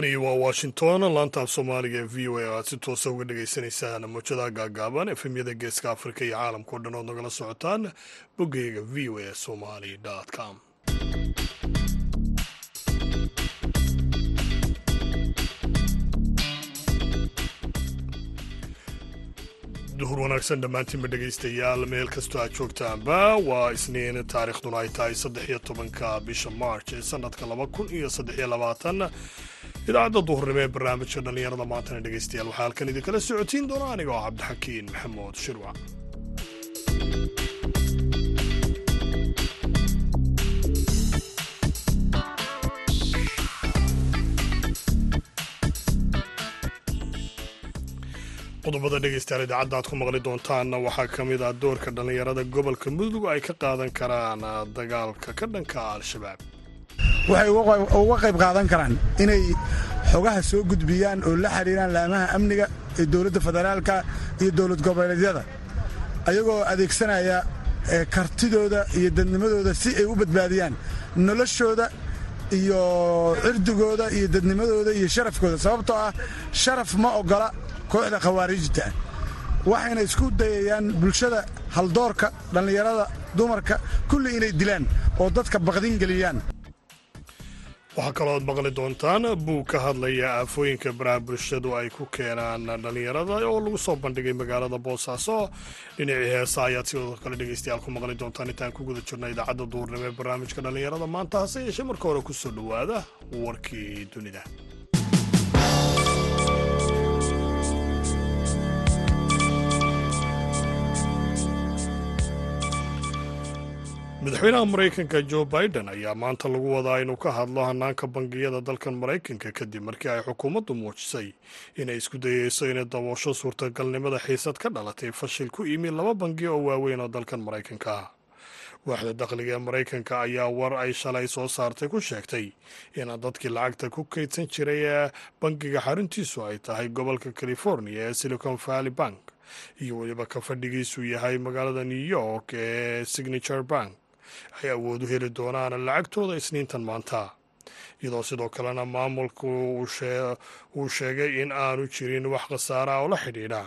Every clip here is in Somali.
halkani waa washington laanta af soomaaliga ee v o a oo aad si toosa uga dhagaysanaysaan muujadaha gaagaaban efemyada geeska afrika iyo caalamka o dhan ood nagala socotaan boggeyga v o a somali com. Duhur wanaagsan dhammaantiinba dhegaystayaal meel kastoo aad joogtaanba waa isniin taariikhduna ay tahay saddex iyo tobanka bisha march ee sanadka laba kun iyo saddex iyo labaatan idaacadda duhurnimo ee barnaamijka dhallinyarada maantana dhegaystayaal waxaa halkan idinkala socotiin doona aniga oo cabdixakiin maxamuud shirwac qodobada dhegaystayaal idaacadda aad ku maqli doontaanna waxaa ka mid ah doorka dhallinyarada gobolka mudug ay ka qaadan karaan dagaalka ka dhanka al-shabaab waxay uga qayb qaadan karaan inay xogaha soo gudbiyaan oo la xidhiiraan laamaha amniga ee dowladda federaalka iyo dowlad goboleedyada ayagoo adeegsanaya kartidooda iyo dadnimadooda si ay u badbaadiyaan noloshooda iyo cirdigooda iyo dadnimadooda iyo sharafkooda sababtoo ah sharaf ma oggola kooxda khawaarijta. Waxayna isku dayayaan bulshada haldoorka dhallinyarada dumarka kulli inay dilaan oo dadka baqdin geliyaan waxaa kaloo ad maqli doontaan buug ka hadlaya aafooyinka baraha bulshadu ay ku keenaan dhallinyarada oo lagu soo bandhigay magaalada boosaaso dhinacii heesa ayaad sidoo kale dhegaystayaal ku maqli doontaan intaan ku guda jirna idaacadda duurnimo ee barnaamijka dhallinyarada. Maanta hase yeeshee marka hore ku soo dhowaada warkii dunida madaxweynaha maraykanka jo biden ayaa maanta lagu wadaa inuu ka hadlo hanaanka bangiyada dalkan maraykanka kadib markii ay xukuumaddu muujisay inay isku dayeyso inay daboosho suurtagalnimada xiisad ka dhalatay fashil ku yimi laba bangi oo waaweyn oo dalkan maraykanka waaxda dakhliga ee maraykanka ayaa war ay shalay soo saartay ku sheegtay in dadkii lacagta ku kaydsan jiray ee bangiga xaruntiisu ay tahay gobolka california ee silicon valley bank iyo weliba ka fadhigiisu yahay magaalada new york ee signature bank ay awood u heli doonaan lacagtooda isniintan maanta. Iyadoo sidoo kalena maamulku uu sheegay in aanu jirin wax khasaara oo la xidhiidha.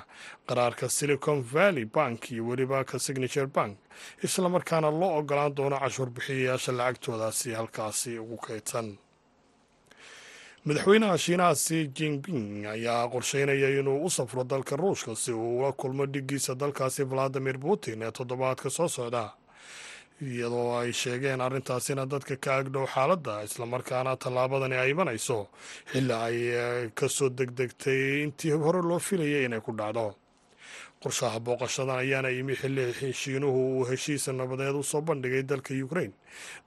Qaraarka silicon valley bank iyo weliba ka signature bank islamarkaana loo ogolaan doono cashuur bixiyayaasha lacagtoodaasi halkaasi ugu kaydsan. Madaxweynaha shiinaha si jinping ayaa qorsheynaya inuu u safro dalka ruushka si uu ula kulmo dhigiisa dalkaasi valadimir putin ee toddobaadka soo socda iyadoo ay sheegeen arrintaasina dadka ka agdhow xaaladda islamarkaana tallaabadani ay imanayso xilli ay ka soo degdegtay intii hore loo filayay inay ku dhacdo. Qorshaha booqashadan ayaana yimi xilli shiinuhu uu heshiisa nabadeed u soo bandhigay dalka ukrain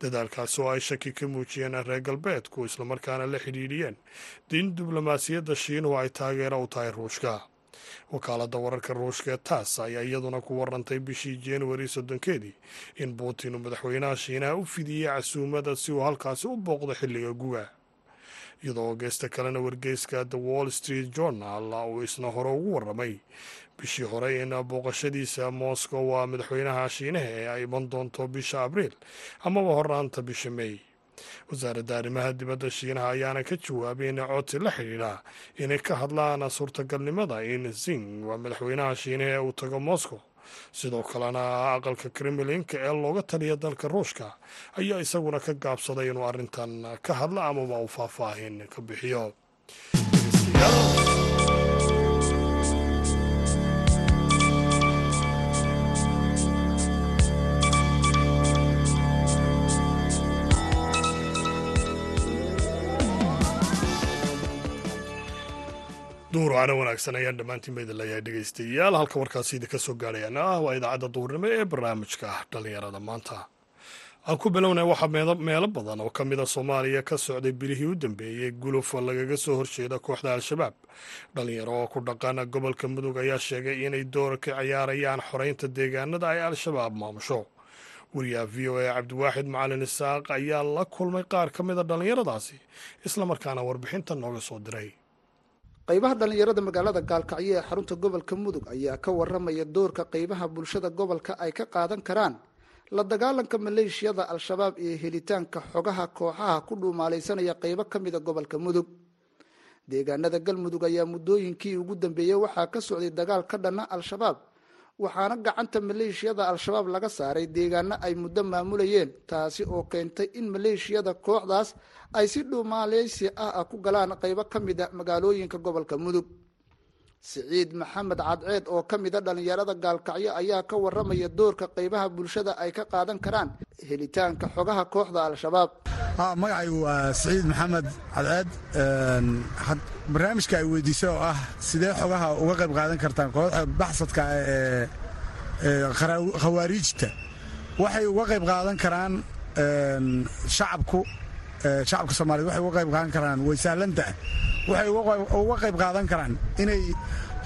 dadaalkaasi oo ay shaki ka muujiyeen reer galbeedku islamarkaana la xidhiidhiyeen. In diblomaasiyadda shiinuhu ay taageero u tahay ruushka wakaaladda wararka ruushka ee taas ayaa iyaduna ku warantay bishii januari soddonkeedii in putin uu madaxweynaha shiinaha u fidiyey casuumada si uu halkaasi u booqdo xilliga guga. Iyadoo geesta kalena wargeyska the wall street journal uu isna hore ugu warramay bishii hore in booqashadiisa moscow waa madaxweynaha shiinaha ee ay iman doonto bisha abriil amaba horaanta bisha mey wasaaradda arrimaha dibadda shiinaha ayaana ka jawaabay in codsi la xidhiidha inay ka hadlaan suurtagalnimada in zing waa madaxweynaha shiinaha ee uu tago moscow. Sidoo kalena aqalka kremlinka ee looga taliya dalka ruushka ayaa isaguna ka gaabsaday inuu arrintan ka hadla amaba uu faahfaahin ka bixiyo duhur waana wanaagsan. Ayaan dhammaantiinba idin leeyahay dhegaystayaal halka warkaasi idinka soo gaadhayaana ah waa idaacadda duhurnimo ee barnaamijka dhallinyarada maanta. Aan ku bilownay waxaa meelo badan oo ka a soomaaliya ka socday bilihii u dambeeyey gulufa lagaga soo horjeeda kooxda al-shabaab. Dhallinyaro oo ku dhaqana gobolka mudug ayaa sheegay inay door ka ciyaarayaan xoreynta deegaanada ay al-shabaab maamusho. Wariyaha v o a cabdiwaaxid macalin isaaq ayaa la kulmay qaar ka mid a dhallinyaradaasi islamarkaana warbixinta nooga soo diray qaybaha dhallinyarada magaalada gaalkacyo ee xarunta gobolka mudug ayaa ka waramaya doorka qaybaha bulshada gobolka ay ka qaadan karaan la dagaalanka maleeshiyada al-shabaab iyo helitaanka xogaha kooxaha ku dhuumaalaysanaya qaybo ka mida gobolka mudug. Deegaanada galmudug ayaa muddooyinkii ugu dambeeyey waxaa ka socday dagaal ka dhanna al-shabaab waxaana gacanta maleeshiyada al-shabaab laga saaray deegaano ay muddo maamulayeen taasi oo keentay in maleeshiyada kooxdaas ay si dhuumaaleysi ah ku galaan qaybo ka mida magaalooyinka gobolka mudug. Siciid maxamed cadceed oo ka mida dhallinyarada gaalkacyo ayaa ka waramaya doorka qaybaha bulshada ay ka qaadan karaan helitaanka xogaha kooxda al-shabaab magacaygu waa siciid maxamed cadceed barnaamijka ay weydiisay oo ah sidee xogaha uga qayb qaadan kartaan kooxda baxsadka ee khawaariijta. Waxay uga qayb qaadan karaan shacabku shacabka soomaaliyed waxay uga qayb qaadan karaan way sahlanta waxay uga qayb qaadan karaan inay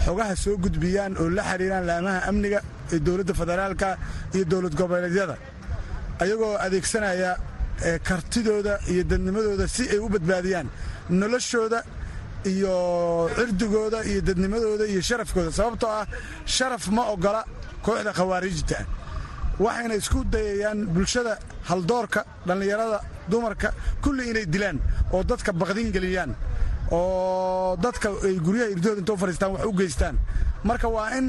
xogaha soo gudbiyaan oo la xiriiraan laamaha amniga ee dowladda federaalka iyo dowlad goboleedyada. Ayagoo adeegsanaya kartidooda iyo dadnimadooda si ay u badbaadiyaan noloshooda iyo cirdigooda iyo dadnimadooda iyo sharafkooda. Sababtoo ah sharaf ma ogola kooxda khawaariijta waxayna isku dayayaan bulshada haldoorka dhallinyarada dumarka kulli inay dilaan oo dadka baqdin geliyaan oo dadka ay guryaha irdooda intoo fadhiistaan wax u geystaan. Marka waa in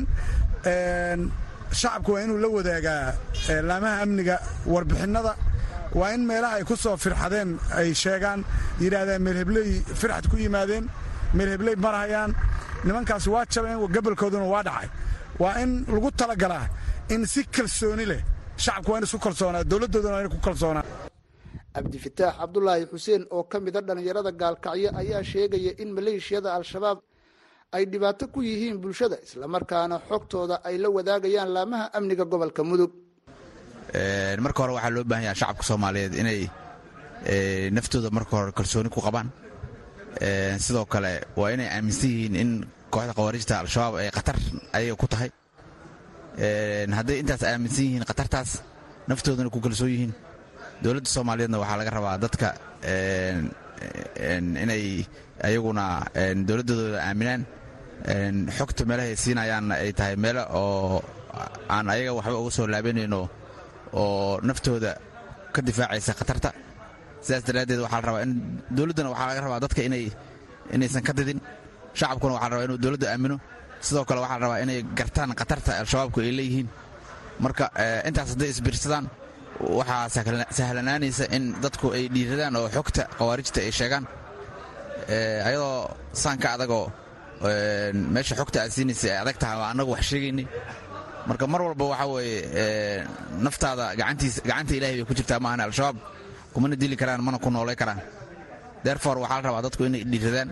shacabku waa inuu la wadaagaa laamaha amniga warbixinnada waa in meelaha ay ku soo firxadeen ay sheegaan yidhaahdeen meelhebley firxad ku yimaadeen meelhebley marhayaan nimankaas waa jabeen gabolkooduna waa dhacay. Waa in lagu talagalaa in si kalsooni leh shacabku waa in isku kalsoonaa dowladdooduna waa in ku kalsoonaa cabdifataax cabdulaahi xuseen oo ka mida dhallinyarada gaalkacyo ayaa sheegaya in maleeshiyada al-shabaab ay dhibaato ku yihiin bulshada islamarkaana xogtooda ay la wadaagayaan laamaha amniga gobolka mudug marka hore waxaa loo baahan yaha shacabka soomaaliyeed inay naftooda marka hore kalsooni ku qabaan. Sidoo kale waa inay aaminsan yihiin in kooxda khawaarijta al-shabaab ay khatar ayaga ku tahay. Hadday intaas aaminsan yihiin khatartaas naftoodana ku kalsoon yihiin. Dowladda soomaaliyeedna waxaa laga rabaa dadka inay ayaguna dowladdooda aaminaan. Xogta meelahay siinayaanna ay tahay meelo oo aan ayaga waxba uga soo laabanayno oo naftooda ka difaacaysa khatarta. Sidaas daraaddeed waxaa la rabaa in dowladdana waxaa laga rabaa dadka inay inaysan ka didin. Shacabkuna waxaa la rabaa inuu dowladda aamino. Sidoo kale waxaa la rabaa inay gartaan khatarta al-shabaabku ay leeyihiin. Marka intaas hadday isbiirsadaan waxaa sahlanaanaysa in dadku ay dhiiradaan oo xogta khawaarijta ay sheegaan. Ayadoo saan ka adagoo meesha xogta aad siinaysa ay adag tahay annagu wax sheegaynay marka mar walba waxaa weeye naftaada gacanta ilahay bay ku jirtaa maahan al-shabaab. Kumana dili karaan mana ku noolay karaan. Derfor waxaa la rabaa dadku inay dhiiradaan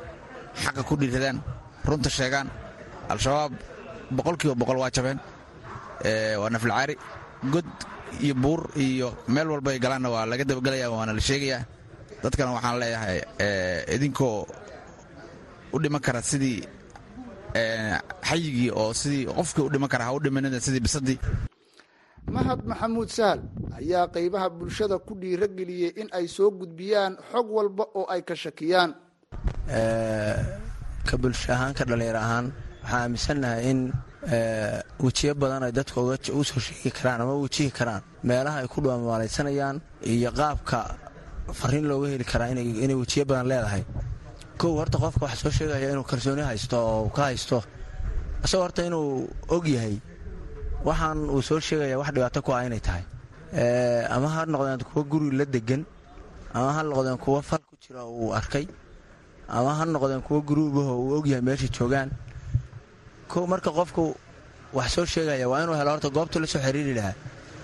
xaqa ku dhiiradaan runta sheegaan. Al-shabaab boqolkiiba boqol waa jabeen. Waa naflacaari god iyo buur iyo meel walbay galaanna waa laga dabagelaya waana la sheegayaa. Dadkana waxaan leeyahay idinkoo u dhiman kara sidii xayigii oo sidii qofkii u dhiman kara ha u dhimanida sidii bisadii mahad maxamuud sahal ayaa qaybaha bulshada ku dhiirageliyey in ay soo gudbiyaan xog walba oo ay ka shakiyaan. Ka bulsho ahaan ka dhallinyar ahaan waxaan aaminsannahay in wejiyo badan ay dadka u soo sheegi karaan ama wejihi karaan. Meelaha ay ku dhuamaalaysanayaan iyo qaabka fariin looga heli karaa inay wejiyo badan leedahay kow horta qofka waxa soo sheegaya inuu kalsooni haysto oo ka haysto isagoo horta inuu og yahay waxaan uu soo sheegaya wax dhibaato ku ah inay tahay. Ama ha noqdeen kuwa guri la degan ama ha noqdeen kuwa fal ku jira uu arkay ama ha noqdeen kuwa guruubaho uu ogyahay meesha joogaan. Kow marka qofku wax soo sheegaya waa inuu helo horta goobtu la xiriiri lahaa.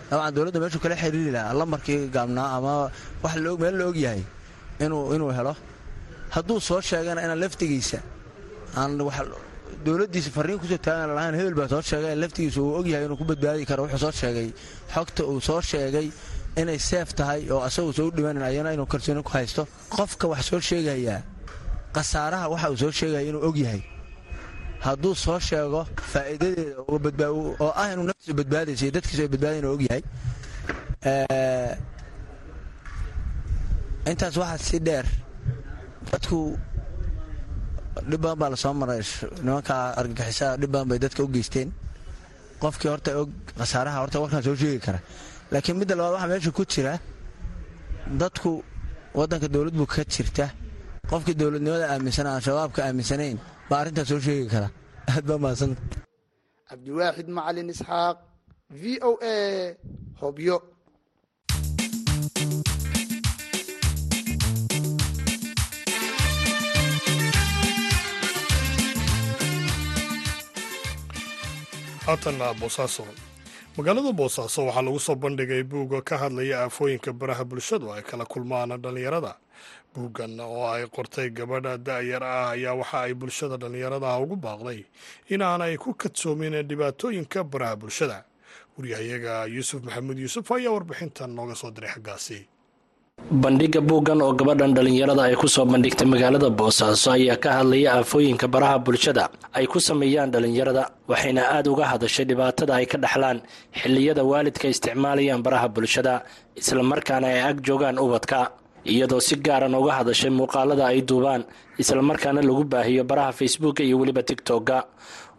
Dabcan dowladda meeshuu kala xiriiri lahaa lambarkii gaabnaa ama wax meel la og yahay inuu helo hadduu soo sheegana inaan laftigiisa aan dowladdiisa fariin ku soo taagan lahayn hebel baa soo sheegay laftigiisa uu ogyahay inuu ku badbaadi karo wuxuu soo sheegay xogta uu soo sheegay inay seef tahay oo asagu soo dhimanan ayana inuu kalsooni ku haysto. Qofka wax soo sheegayaa khasaaraha waxa uu soo sheegaya inuu og yahay hadduu soo sheego faa'iidadeeda oo ah inuu naftiisu badbaadaysa iyo dadkiisu ay badbaadayn inuu og yahay intaas waxaa si dheer dadku dhib badan baa la soo maray. Nimanka argagixisaa dhib badan bay dadka u geysteen. Qofkii horta og khasaaraha horta warkaan soo sheegi kara. Laakiin midda labaad waxaa meesha ku jira dadku waddanka dowlad buu ka jirta. Qofkii dowladnimada aaminsan aan shabaabka aaminsanayn baa arrintaas soo sheegi kara. Aad baa mahadsanta cabdiwaaxid macalin isxaaq v o a hobyo haatanna boosaaso magaalada boosaaso waxaa lagu soo bandhigay buugga ka hadlaya aafooyinka baraha bulshadu ay kala kulmaan dhallinyarada. Buuggan oo ay qortay gabadha da'yar ah ayaa waxa ay bulshada dhallinyaradaha ugu baaqday inaanay ku kadsoomin dhibaatooyinka baraha bulshada. Waryahayaga yuusuf maxamuud yuusuf ayaa warbixintan nooga soo diray xaggaasi bandhigga buuggan oo gabadhan dhallinyarada ay ku soo bandhigtay magaalada boosaaso ayaa ka hadlaya aafooyinka baraha bulshada. Ay ku sameeyaan dhallinyarada waxayna aada uga hadashay dhibaatada ay ka dhaxlaan xilliyada waalidka isticmaalayaan baraha bulshada islamarkaana ay ag joogaan ubadka. Iyadoo si gaaran uga hadashay muuqaalada ay duubaan islamarkaana lagu baahiyo baraha facebooka iyo weliba tigtogga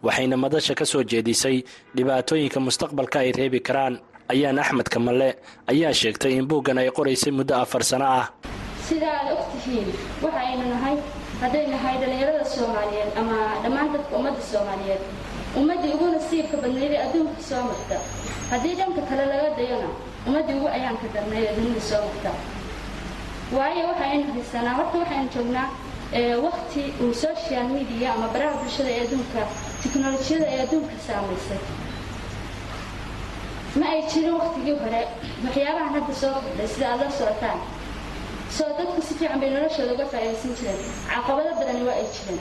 waxayna madasha ka soo jeedisay dhibaatooyinka mustaqbalka ay reebi karaan ayaan axmed kamalle ayaa sheegtay in buuggan ay qoraysay muddo afar sano ah. Sida aad og tihiin waxa aynu nahay hadday nahay dhallinyarada soomaaliyeed ama dhammaan dadka ummadda soomaaliyeed. Ummaddii ugu nasiibka badnaydee adduunka soo marta haddii dhanka kale laga dayona ummaddii ugu ayaanka darnayd ee dunida soo marta waayo waxaynu haysanaa horta waxaynu joognaa wakti uu social media ama baraha bulshada ee adduunka tiknolojiyada ee adduunka saamaysay ma ay jirin waktigii hore? Waxyaabahan hadda soo kordhay sida aad la socotaan soo dadku si fiican bay noloshooda uga faa'iidaysan jireen. Caqabado badani waa ay jireen.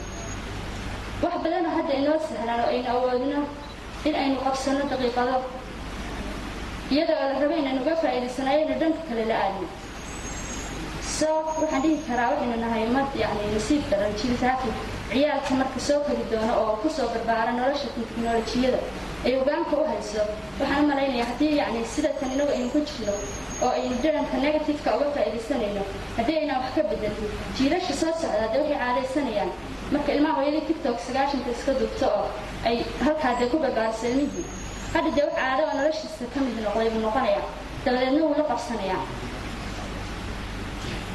Wax badanoo hadda inoo sahlaan oo aynu awoodno in aynu qabsanno daqiiqado. Iyadoo la raba inaynu uga faa'iidaysano ayaynu dhanka kale la aadno. Soo waxaan dhihi karaa waxaynu nahay ummad yacni nasiib daran jiritaankii ciyaalka marka soo kori doono oo ku soo barbaara nolosha teknolojiyada ay hogaanka u hayso waxaan u malaynayaa haddii yacni sida tan inagu aynu ku jirno oo aynu dharanka negatifeka uga faa'iidaysanayno haddii aynaan wax ka bedelin jiilasha soo socdaa dee waxay caadaysanayaan. Marka ilmaha hooyadii tictok sagaashanka iska dubto oo ay halkaa dee ku barbaarsa ilmihii hadha dee wax caado oo noloshiisa ka mid noqday buu noqonayaa dabadeedna wuu la qabsanayaa.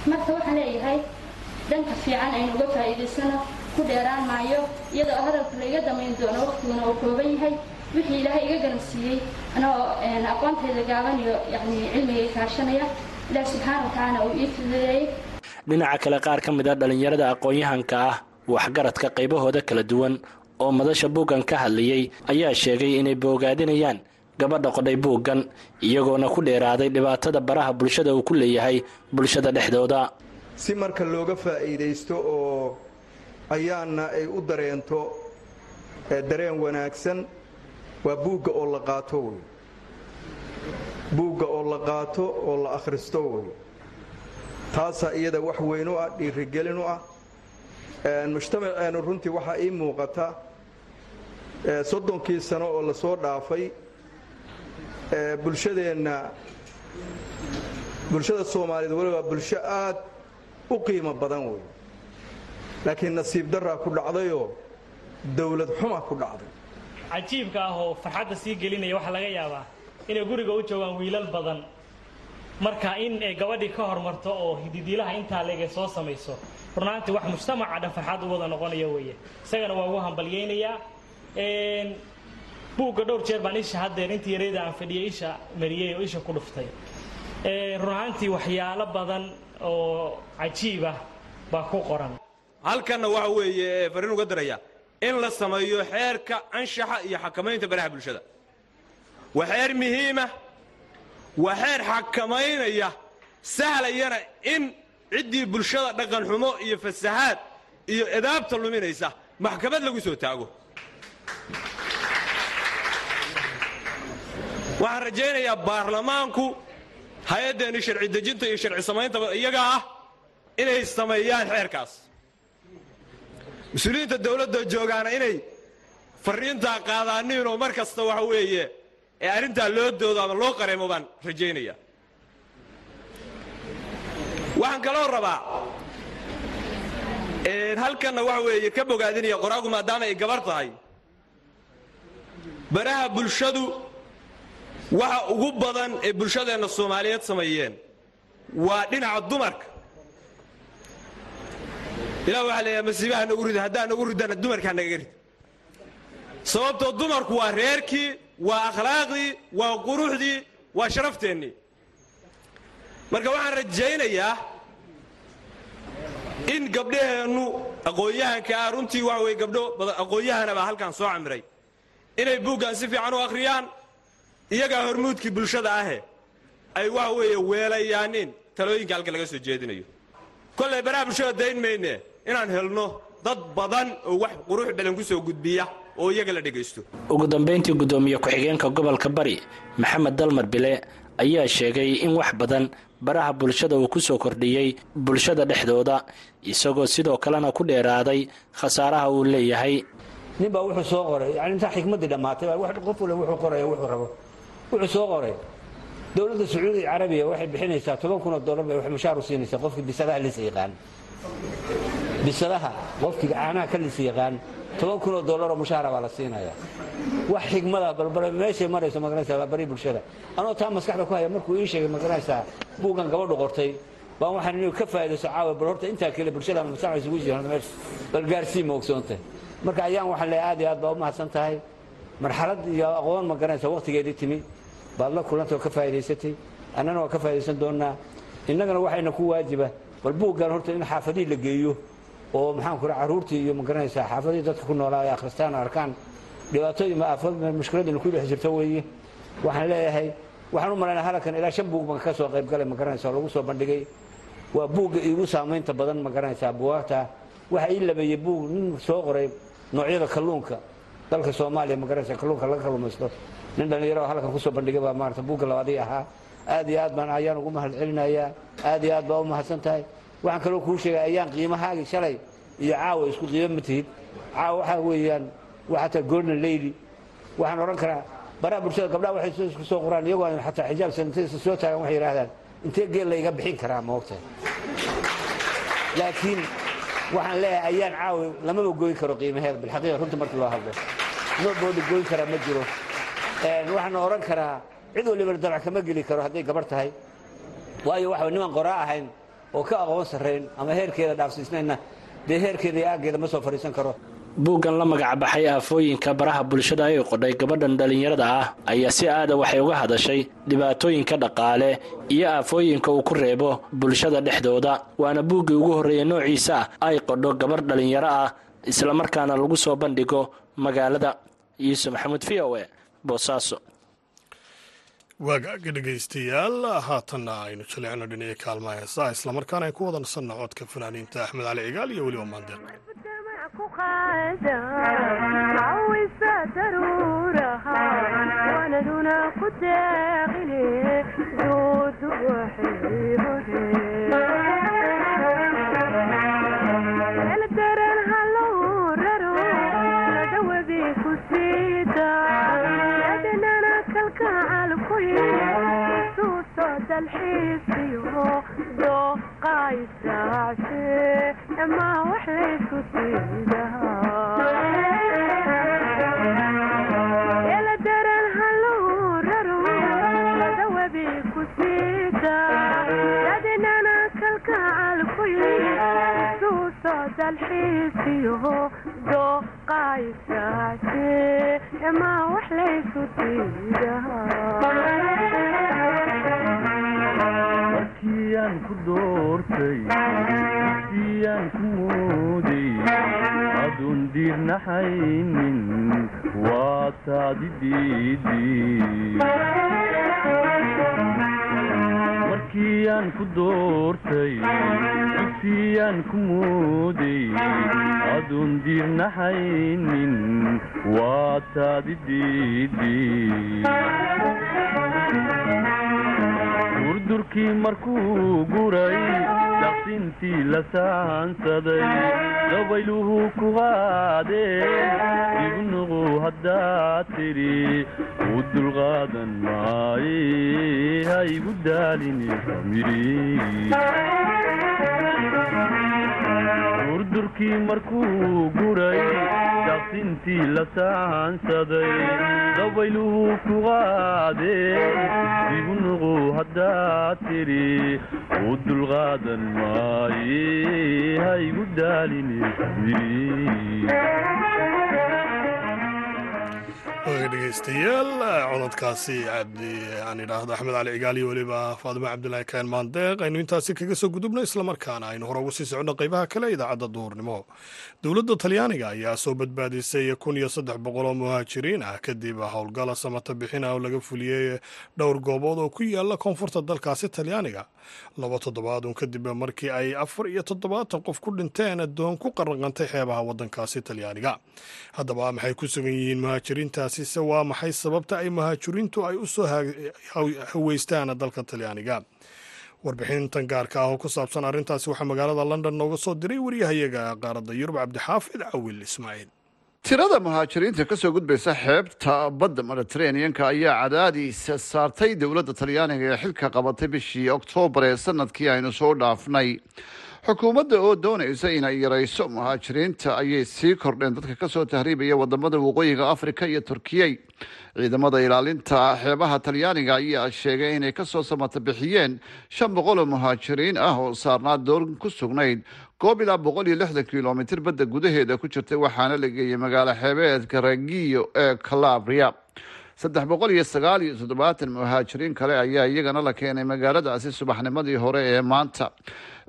Marka waxaan leeyahay dhanka fiican aynu uga faa'iidaysano ku dheeraan maayo iyadoo hadalka la iga damayn doono waqtiguna uu kooban yahay wixii ilaahay iga garansiiyey anoo aqoontayda gaaban iyo yani cilmigay kaashanaya ilaah subxaana watacaala uu ii fududeeyey. Dhinaca kale qaar ka mid a dhallinyarada aqoon-yahanka ah waxgaradka qaybahooda kala duwan oo madasha buuggan ka hadlayay ayaa sheegay inay boogaadinayaan gabadha qodhay buuggan iyagoona ku dheeraaday dhibaatada baraha bulshada uu ku leeyahay bulshada dhexdooda. Si marka looga faa'iidaysto oo ayaana ay u dareento dareen wanaagsan waa buugga oo la qaato wey oo la qaato oo la akhristo wey taasaa iyada wax weyn u ah dhiirigelin u ah. Mujtamaceennu runtii waxaa ii muuqata soddonkii sano oo la soo dhaafay bulshadeenna bulshada soomaaliyeed waliba bulsho aad u qiimo badan wey laakiin nasiib daraa ku dhacdayoo dawlad xuma ku dhacday cajiibka ah oo farxadda sii gelinaya waxaa laga yaabaa inay guriga u joogaan wiilal badan. Marka in ay gabadhii ka hormarto oo hididiilaha intaa leeg ay soo samayso runaantii wax mujtamaca dhan farxad u wada noqonaya weeye. Isagana waa ugu hambalyaynayaa. Buugga dhowr jeer baan isha haddeer intii yareeda aan fadhiyay isha mariyey oo isha ku dhuftay. Run ahaantii waxyaalo badan oo cajiibah baa ku qoran. Halkanna waxa weeye farriin uga daraya in la sameeyo xeerka anshaxa iyo xakamaynta baraha bulshada. Waa xeer muhiima waa xeer xakamaynaya sahlayana in ciddii bulshada dhaqan xumo iyo fasahaad iyo edaabta luminaysa maxkamad lagu soo taago. Waxaan rajaynayaa baarlamaanku hay'addeenni sharci dejinta iyo sharci samaynta iyaga ah inay sameeyaan xeerkaas mas'uuliyiinta dawladda joogaana inay farriintaa qaadaaniinoo mar kasta waxa weeye ee arrintaa loo doodo ama loo qareemo baan rajaynaya waxaan kaloo rabaa halkanna waxa weeye ka bogaadinaya qoraagu maadaama ay gabar tahay baraha bulshadu waxa ugu badan ee bulshadeenna soomaaliyeed sameeyeen waa dhinaca dumarka ilah waxaa leeyahay masiibaha nagu rida haddaa nagu ridana dumarkaa nagaga rid sababtoo dumarku waa reerkii waa akhlaaqdii waa quruxdii waa sharafteenii marka waxaan rajaynayaa in gabdhaheennu aqoon-yahanka ah runtii waxa weye gabdho aqoon-yahana baa halkan soo camiray. Inay buuggan si fiican u akhriyaan iyagaa hormuudkii bulshada ahe ay waxa weeye weelayaanin talooyinka halka laga soo jeedinayo. Kollay baraha bulshada dayn mayne inaan helno dad badan oo wax qurux badan ku soo gudbiya oo iyaga la dhegaysto ugu dambayntii guddoomiye ku-xigeenka gobolka bari maxamed dalmar bile ayaa sheegay in wax badan baraha bulshada uu ku soo kordhiyey bulshada dhexdooda isagoo sidoo kalena ku dheeraaday khasaaraha uu leeyahay. Nin baa wuxuu soo qoray yani intaa xikmaddii dhammaatay qof wale wuxuu qoraya wuxuu rabo. Wuxuu soo qoray. Dowladda sacuudi carabiya waxay bixinaysaa toban kun oo dollar bay wax mushaar u siinaysaa qofkii bisadaha lisa yaqaan bisadaha qofkii caanaha ka lisa yaqaan oo dollaroo mushaara baa la siinaya wax xigmada balbal meeshay marayso magaranaysa bari bulshada. Anoo taa maskaxda ku haya markuu ii sheegay ma garanaysaa buuggan gabadhu qortay. Baan waxaan inuu ka faa'iidayso caawa bal horta intaa kale bulshada masaxa isugu jiraan meesha bal gaarsii ma ogsoontahay marka ayaan waxaan leeyahay aad iyo aad baa u mahadsan tahay. Marxalad iyo aqoon magaranaysa waqtigeedii timi. Baad la kulantay oo ka faa'iidaysatay. Annana waa ka faa'idaysan doonnaa. Innagana waxayna ku waajiba. Bal buuggan horta in xaafadihii la geeyo oo maxaan ku carruurtii iyo ma garanaysaa xaafadihii dadka ku noolaa ay akhristaan arkaan. Aafad mushkiladina ku dhex jirta weeye waxaan leeyahay waxaan u malaynaa halkan ilaa shan buug baan ka soo qayb galay magaranaysa oo lagu soo bandhigay. Waa buugga iigu saamaynta badan ma garanaysaa buwaagta waxa ii labeeyey buug nin soo qoray noocyada kalluunka dalka soomaaliya magaranaysa kalluunka laga kalluumaysto. Nin dhallinyaro oo halkan ku soo bandhigay baa maarata buugga labaadii ahaa. Aad iyo aad baan ayaan ugu mahad celinayaa aad iyo aad baa u mahadsan tahay waxaan kaloo kuu sheegay ayaan qiimahaagii shalay iyo caawa isku qiimo ma tihid. Caawa waxaa weeyaan waa xataa golden lady. Waxaan odhan karaa baraha bulshada gabdhaha waxay isku soo qoraan iyagoo aan xataa xijaab sanitaysa soo taagan waxay yidhahdaan intee geel la iga bixin karaa ma ogtahay? Laakiin waxaan leeyahay ayaan caawi lamaba goyn karo qiimaheeda bilxaqiiqa runta markii loo hadlo. Noboodi goyn karaa ma jiro. Waxaana odhan karaa cid waliba dalac kama geli karo hadday gabarh tahay. Waayo waxa niman qoraa ahayn oo ka aqoon sarrayn ama heerkeeda dhaafsiisnaynna dee heerkeeda aaggeeda ma soo fadhiisan karo. Buuggan la magacbaxay aafooyinka baraha bulshada ay qodhay gabadhan dhallinyarada ah ayaa si aada waxay uga hadashay dhibaatooyinka dhaqaale iyo aafooyinka uu ku reebo bulshada dhexdooda. Waana buuggii ugu horreeya noociisa ah ay qodho gabarh dhallinyaro ah islamarkaana lagu soo bandhigo magaalada. Yuusuf maxamuud v o e boosaaso waagaaga dhegaystayaal haatanna aynu jaleecno dhinaca kaalmaha heesaha islamarkaana ay ku wada nasanno codka fanaaniinta axmed cali cigaal iyo weliba maandeeq cawisa daruuraha wanaduna ku deeqine duudu waxay hore eldaran hallow raro ladawabi ku siida yadnana kalgacal ku suuso dalxiisiyo dooqaysaace emaa wax laysku siidaeldaran hallow raro ladawabi ku siida yadnana kalgacal ku suuso dalxiisiyo dooqaysaace emaa wax laysku siidamarkiyaan ku doortay siyaan ku mooday aduun diirnaxaynin waa taadi diidimarkiyaan ku doortay siyaan ku mooday aduun diirnaxaynin waa taadi durdurkii markuu guray daqsintii la saansaday dabayluhu ku qaadeen igu nuqu haddaad tidhi u dulqaadan maaye ha igu daalini durdurkii markuu guray daqsintii la saansaday dabayluhu ku qaadeen igu nuqu haddaad tidhi u dulqaadan maaye ha igu daalini dhegeystayaal cododkaasi cabdi aan idhaahdo axmed cali cigaal iyo weliba faadimo cabdulaahi kaan maandeeq aynu intaasi kaga soo gudubno islamarkaana aynu hore ugu sii socno qeybaha kale idaacadda duhurnimo dowladda talyaaniga ayaa soo badbaadisay kun iyo saddex boqol oo muhaajiriin ah kadib howlgala samata bixin ah oo laga fuliyey dhowr goobood oo ku yaalla koonfurta dalkaasi talyaaniga. Laba toddobaadun kadib markii ay afar iyo toddobaatan qof ku dhinteen doon ku qaraqantay xeebaha waddankaasi talyaaniga. Haddaba maxay ku sugan yihiin muhaajiriintaasi se waa maxay sababta ay muhaajiriintu ay u soo haweystaan dalka talyaaniga. Warbixintan gaarka ah oo ku saabsan arrintaasi waxaa magaalada london nooga soo diray waryahayaga qaaradda yurub cabdixaafid cawil ismaaciil tirada muhaajiriinta ka soo gudbaysa xeebta badda mediteraneanka ayaa cadaadiis saartay dowladda talyaaniga ee xilka qabatay bishii oktoobar ee sannadkii aynu soo dhaafnay xukuumadda oo doonaysa inay yarayso muhaajiriinta ayay sii kordheen. Dadka ka soo tahriibaya waddamada waqooyiga afrika iyo turkiyey ciidamada ilaalinta xeebaha talyaaniga ayaa sheegay inay ka soo samata bixiyeen shan boqol oo muhaajiriin ah oo saarnaa doon ku sugnayd. Goob ilaa boqol iyo lixdan kilomitir badda gudaheeda ku jirtay waxaana la geeyey magaalo xeebeedka ragiyo ee calabria saddex boqol iyo sagaal iyo toddobaatan muhaajiriin kale ayaa iyagana la keenay magaaladaasi subaxnimadii hore ee maanta.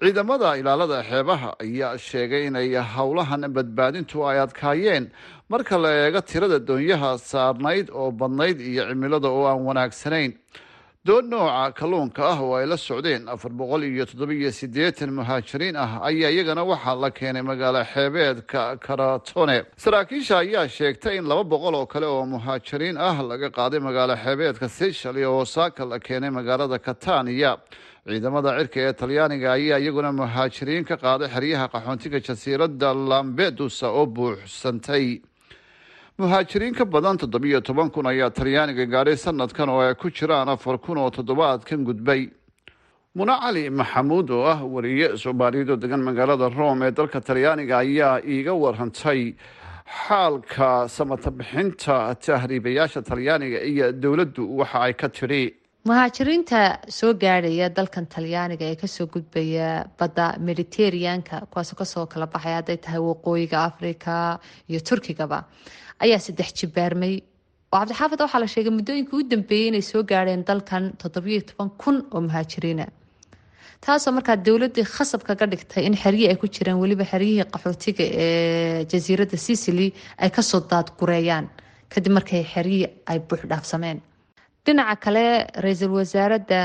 Ciidamada ilaalada xeebaha ayaa sheegay inay howlahan badbaadintu ay adkaayeen. Marka la eego tirada doonyaha saarnayd oo badnayd iyo cimilada oo aan wanaagsanayn doon nooca kalluunka ah oo ay la socdeen afar boqol iyo toddobiyo siddeetan muhaajiriin ah ayaa iyagana waxaa la keenay magaalo xeebeedka karatone. Saraakiisha ayaa sheegtay in laba boqol oo kale oo muhaajiriin ah laga qaaday magaalo xeebeedka seychal iyo osaaka la keenay magaalada kataniya ciidamada cirka ee talyaaniga ayaa iyaguna muhaajiriin ka qaaday xeryaha qaxoontiga jasiiradda lambedusa oo buuxsantay muhaajiriin ka badan toddobiyo toban kun ayaa talyaaniga gaadhay sanadkan oo ay ku jiraan afar kun oo toddobaadkan gudbay. Muna cali maxamuud oo ah wariye soomaaliyeed oo degan magaalada rome ee dalka talyaaniga ayaa iiga warantay xaalka samata bixinta tahriibayaasha talyaaniga iyo dowladdu waxa ay ka tidhi muhaajiriinta soo gaadhaya dalkan talyaaniga ee ka soo gudbaya badda mediteraneanka kuwaasoo ka soo kala baxay hadday tahay waqooyiga africa iyo turkigaba ayaa saddex jibaarmay oo cabdixaafid waxaa la sheegay muddooyinkii u dambeeyey inay soo gaadheen dalkan toddobiyo toban kun oo muhaajiriina. Taasoo markaa dowladii khasab kaga dhigtay in xeryi ay ku jiraan weliba xeryihii qaxootiga ee jasiiradda sicily ay ka soo daadgureeyaan kadib markay xeryihii ay buux dhaafsameen dhinaca kale ra'iisul wasaaradda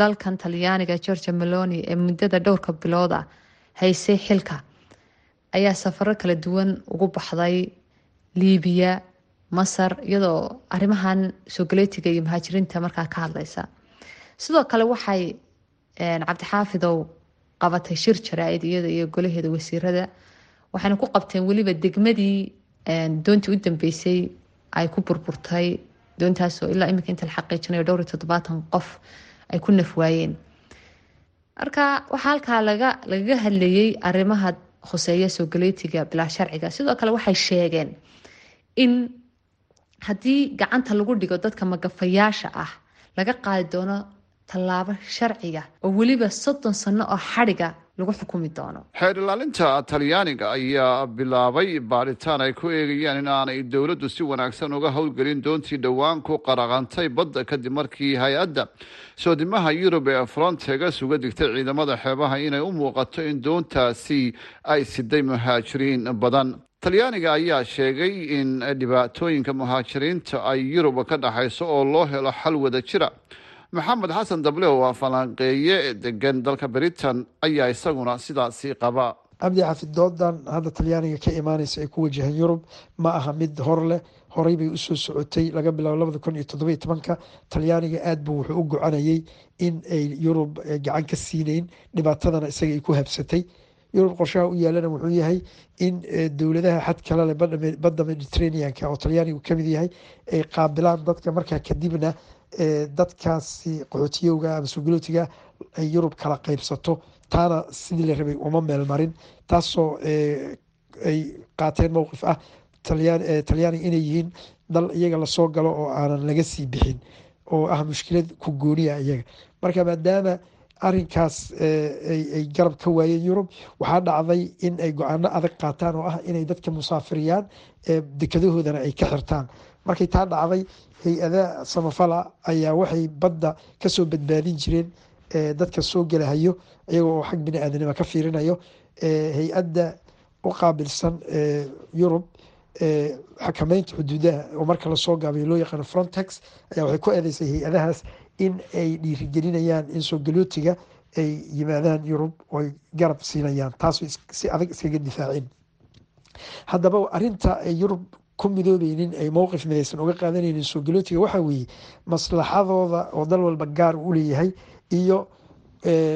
dalkan talyaaniga georgia meloni ee muddada dhowrka bilood ah haysay xilka ayaa safaro kala duwan ugu baxday liibiya masar iyadoo arrimahan soogaleetiga iyo muhaajiriinta markaa ka hadleysa sidoo kale waxay cabdixaafidow qabatay shir jaraa-id iyada iyo golaheeda wasiirada waxayna ku qabteen weliba degmadii doontii u dambeysay ay ku burburtay doontaasoo ilaa iminka inta la xaqiijinayo dhowr iyo toddobaatan qof ay ku nafwaayeen marka waxaa halkaa laga lagaga hadlayay arrimaha khuseeya soogaleetiga bilaa sharciga sidoo kale waxay sheegeen in haddii gacanta lagu dhigo dadka magafayaasha ah laga qaadi doono tallaabo sharciga oo weliba soddon sano oo xadhiga lagu xukumi doono xeer ilaalinta talyaaniga ayaa bilaabay baadhitaan ay ku eegayaan in aanay dowladdu si wanaagsan uga howlgelin doontii dhowaan ku qaraqantay badda kadib markii hay'adda soodimaha yurub ee frontegas uga digtay ciidamada xeebaha inay u muuqato in doontaasi ay siday muhaajiriin badan. Talyaaniga ayaa sheegay in dhibaatooyinka muhaajiriinta ay yurub ka dhaxayso oo loo helo xal wada jira maxamed xasan dable oo falanqeeye degan dalka britain ayaa isaguna sidaasi qaba. Cabdi xafid doodan hadda talyaaniga ka imaaneysa ay ku wajahaan yurub ma aha mid hor leh. Bay u soo socotay laga bilaabo labada kun iyo toddobiyo tobanka. Talyaaniga aad buu wuxuu u gocanayay in ay yurub gacan ka siineyn dhibaatadana isaga ay ku habsatay. Yurub qorshaha u yaalana wuxuu yahay in dowladaha xad kale leh badda mediterraneanka oo talyaanigu ka mid yahay ay qaabilaan dadka. Markaa kadibna dadkaasi qaxootiyowga ama sugulootiga ay yurub kala qeybsato taana sidii la rabay uma meel marin taasoo ay qaateen mowqif ah. Talyaaniga inay yihiin dal iyaga la soo galo oo aanan laga sii bixin oo ah mushkilad ku gooniya iyaga. Marka maadaama arinkaas ay garab ka waayeen yurub waxaa dhacday in ay go'aano adag qaataan oo ah inay dadka musaafiriyaan dekadahoodana ay ka xirtaan. Markay taa dhacday hay'ada samafala ayaa waxay badda ka soo badbaadin jireen dadka soo gelahayo iyaga oo xag bini aadanima ka fiirinayo hay'adda u qaabilsan yurub xakameynta xuduudaha. Oo marka la soo gaabayo loo yaqaano frontex ayaa waxay ku eedeysay hay'adahaas in ay dhiirigelinayaan in soo galootiga ay yimaadaan yurub oo ay garab siinayaan taas si adag iskaga difaacin. Haddaba arinta ay yurub ku midoobeynin ay mowqif midaysan uga qaadanaynin soo galootiga waxaa weeye maslaxadooda oo dal walba gaar u leeyahay iyo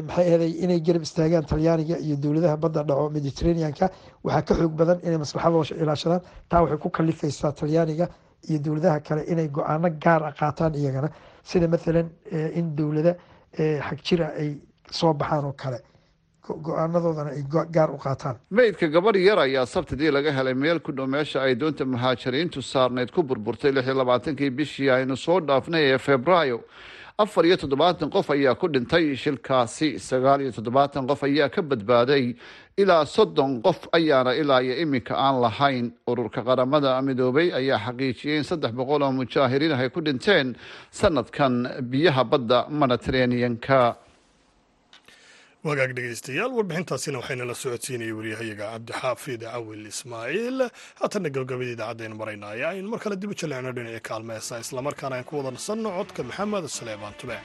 maxay ahaday inay garab istaagaan talyaaniga iyo dowladaha badda dhaco mediterraneanka waxaa ka xoog badan inay maslaxadooda ilaashadaan. Taa waxay ku kalifaysaa talyaaniga iyo dowladaha kale inay go'aano gaar a qaataan iyagana sida mathalan in dowladda xagjira ay soo baxaan oo kale. Go'aanadoodana ay gaar u qaataan. Meydka gabadh yar ayaa sabtidii laga helay meel ku dhow meesha ay doonta muhaajiriintu saarnayd ku burburtay lix iyo labaatankii bishii aynu soo dhaafnay ee febraayo afar iyo toddobaatan qof ayaa ku dhintay shilkaasi sagaal iyo toddobaatan qof ayaa ka badbaaday. Ilaa soddon qof ayaana ilaa iyo iminka aan lahayn. Ururka qaramada midoobay ayaa xaqiijiyay in saddex boqol oo mujaahiriin ay ku dhinteen sanadkan biyaha badda mediterraneanka wagaag dhegeystayaal warbixintaasina waxayna la socodsiinayay waryahayaga cabdixaafid cawil ismaaciil. Haatanna gabagabadii idaacadaynu maraynaya aynu mar kale dib u jaleecno dhinaca kaalmeesa islamarkaana aan ku wada nasanno codka maxamed saleebaan tube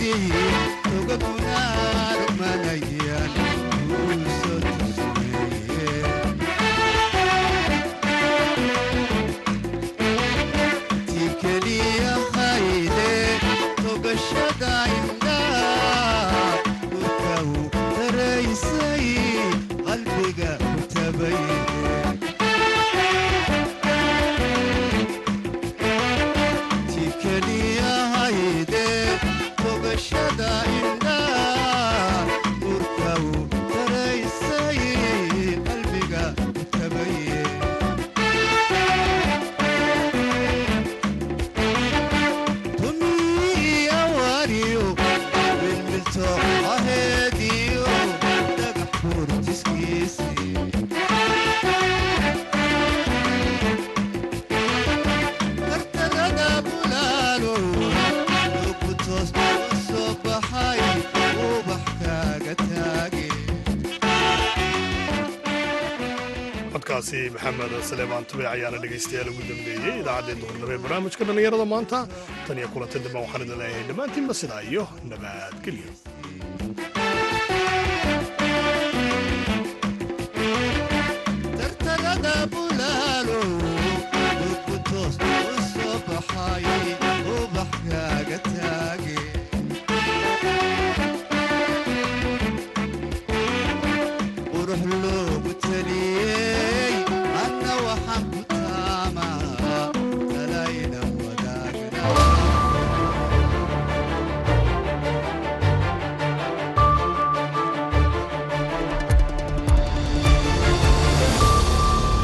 dihin uga gunaarmanayaan codkaasi maxamed saleebaan tube ayaana dhegaystayaal ugu dambeeyey idaacaddeen duhurnimo ee barnaamijka dhallinyarada maanta. Tan iyo kulanta dambe waxaan idin leeyahay dhammaantiinba sidaa iyo nabadgelyo